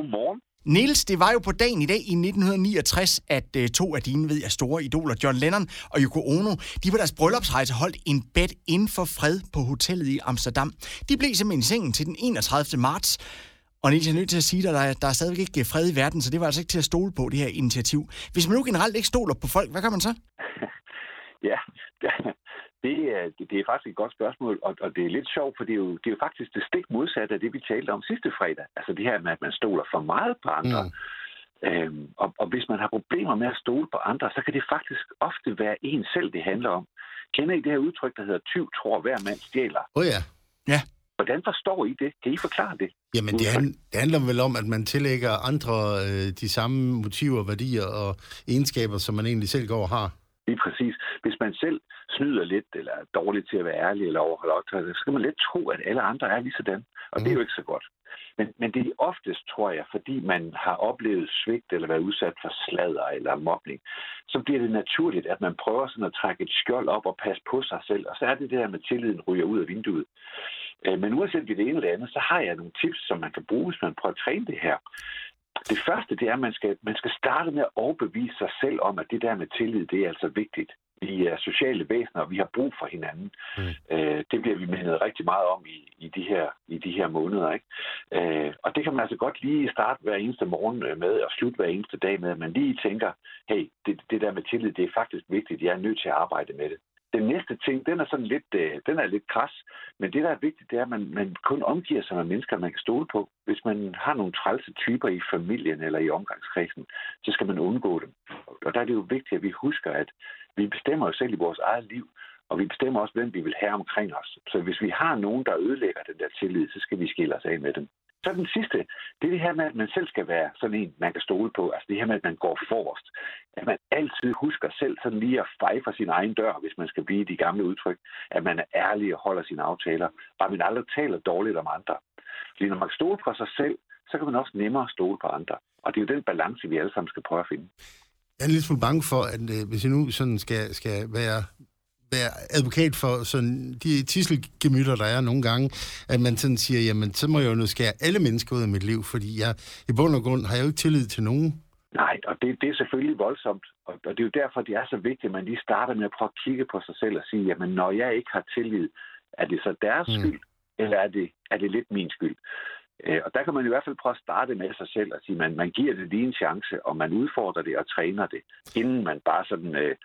Godmorgen. Niels, det var jo på dagen i dag i 1969, at uh, to af dine, ved jeg, store idoler, John Lennon og Yoko Ono, de på deres bryllupsrejse holdt en bed inden for fred på hotellet i Amsterdam. De blev simpelthen i sengen til den 31. marts. Og Niels, jeg er nødt til at sige at der, er- der er stadigvæk ikke fred i verden, så det var altså ikke til at stole på, det her initiativ. Hvis man nu generelt ikke stoler på folk, hvad gør man så? Ja, det er, det er faktisk et godt spørgsmål, og, og det er lidt sjovt, for det er, jo, det er jo faktisk det stik modsatte af det, vi talte om sidste fredag. Altså det her med, at man stoler for meget på andre. Mm. Øhm, og, og hvis man har problemer med at stole på andre, så kan det faktisk ofte være en selv, det handler om. Kender I det her udtryk, der hedder tyv tror hver mand stjæler? Åh oh, ja. Hvordan forstår I det? Kan I forklare det? Jamen, det, han, det handler vel om, at man tillægger andre øh, de samme motiver, værdier og egenskaber, som man egentlig selv går og har. Lige præcis. Hvis man selv snyder lidt, eller er dårlig til at være ærlig, eller overholde optrædelser, så skal man let tro, at alle andre er lige sådan. Og mm. det er jo ikke så godt. Men, men det er oftest, tror jeg, fordi man har oplevet svigt, eller været udsat for sladder eller mobning, så bliver det naturligt, at man prøver sådan at trække et skjold op og passe på sig selv. Og så er det det der med, tilliden ryger ud af vinduet. Øh, Men uanset det ene eller det andet, så har jeg nogle tips, som man kan bruge, hvis man prøver at træne det her. Det første, det er, at man skal, man skal starte med at overbevise sig selv om, at det der med tillid, det er altså vigtigt. Vi er sociale væsener, og vi har brug for hinanden. Mm. Øh, det bliver vi mindet rigtig meget om i, i, de, her, i de her måneder. Ikke? Øh, og det kan man altså godt lige starte hver eneste morgen øh, med, og slutte hver eneste dag med, at man lige tænker, hey, det, det der med tillid, det er faktisk vigtigt. Jeg er nødt til at arbejde med det. Den næste ting, den er sådan lidt, øh, den er lidt kras, men det, der er vigtigt, det er, at man, man kun omgiver sig med mennesker, man kan stole på. Hvis man har nogle trælse typer i familien eller i omgangskredsen, så skal man undgå dem. Og der er det jo vigtigt, at vi husker, at vi bestemmer jo selv i vores eget liv, og vi bestemmer også, hvem vi vil have omkring os. Så hvis vi har nogen, der ødelægger den der tillid, så skal vi skille os af med dem. Så den sidste, det er det her med, at man selv skal være sådan en, man kan stole på. Altså det her med, at man går forrest. At man altid husker selv sådan lige at feje for sin egen dør, hvis man skal blive de gamle udtryk. At man er ærlig og holder sine aftaler. Og at man aldrig taler dårligt om andre. Fordi når man kan stole på sig selv, så kan man også nemmere stole på andre. Og det er jo den balance, vi alle sammen skal prøve at finde. Jeg er en lille smule bange for, at øh, hvis jeg nu sådan skal, skal være, være advokat for sådan de tisselgemytter, der er nogle gange, at man sådan siger, jamen, så må jeg jo nu skære alle mennesker ud af mit liv, fordi jeg i bund og grund har jeg jo ikke tillid til nogen. Nej, og det, det er selvfølgelig voldsomt. Og, og det er jo derfor, det er så vigtigt, at man lige starter med at prøve at kigge på sig selv og sige, jamen når jeg ikke har tillid, er det så deres Mm. skyld, eller er det, er det lidt min skyld? Øh, og der kan man i hvert fald prøve at starte med sig selv og sige, at man, man giver det lige en chance, og man udfordrer det og træner det, inden man bare sådan øh,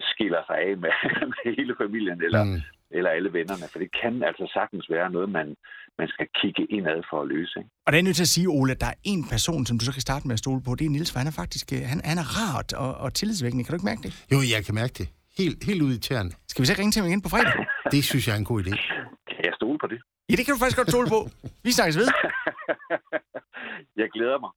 skiller sig af med, med hele familien eller, Mm. eller alle vennerne. For det kan altså sagtens være noget, man, man skal kigge indad for at løse. Ikke? Og det er nødt til at sige, Ole, at der er en person, som du så kan starte med at stole på. Det er Niels, for han er faktisk øh, han, han er rart og, og tillidsvækkende. Kan du ikke mærke det? Jo, jeg kan mærke det. Helt, helt ud i tæerne. Skal vi så ikke ringe til ham igen på fredag? Det synes jeg er en god idé. Kan jeg stole på det? Ja, det kan du faktisk godt stole på. Vi snakkes ved. jeg glæder mig.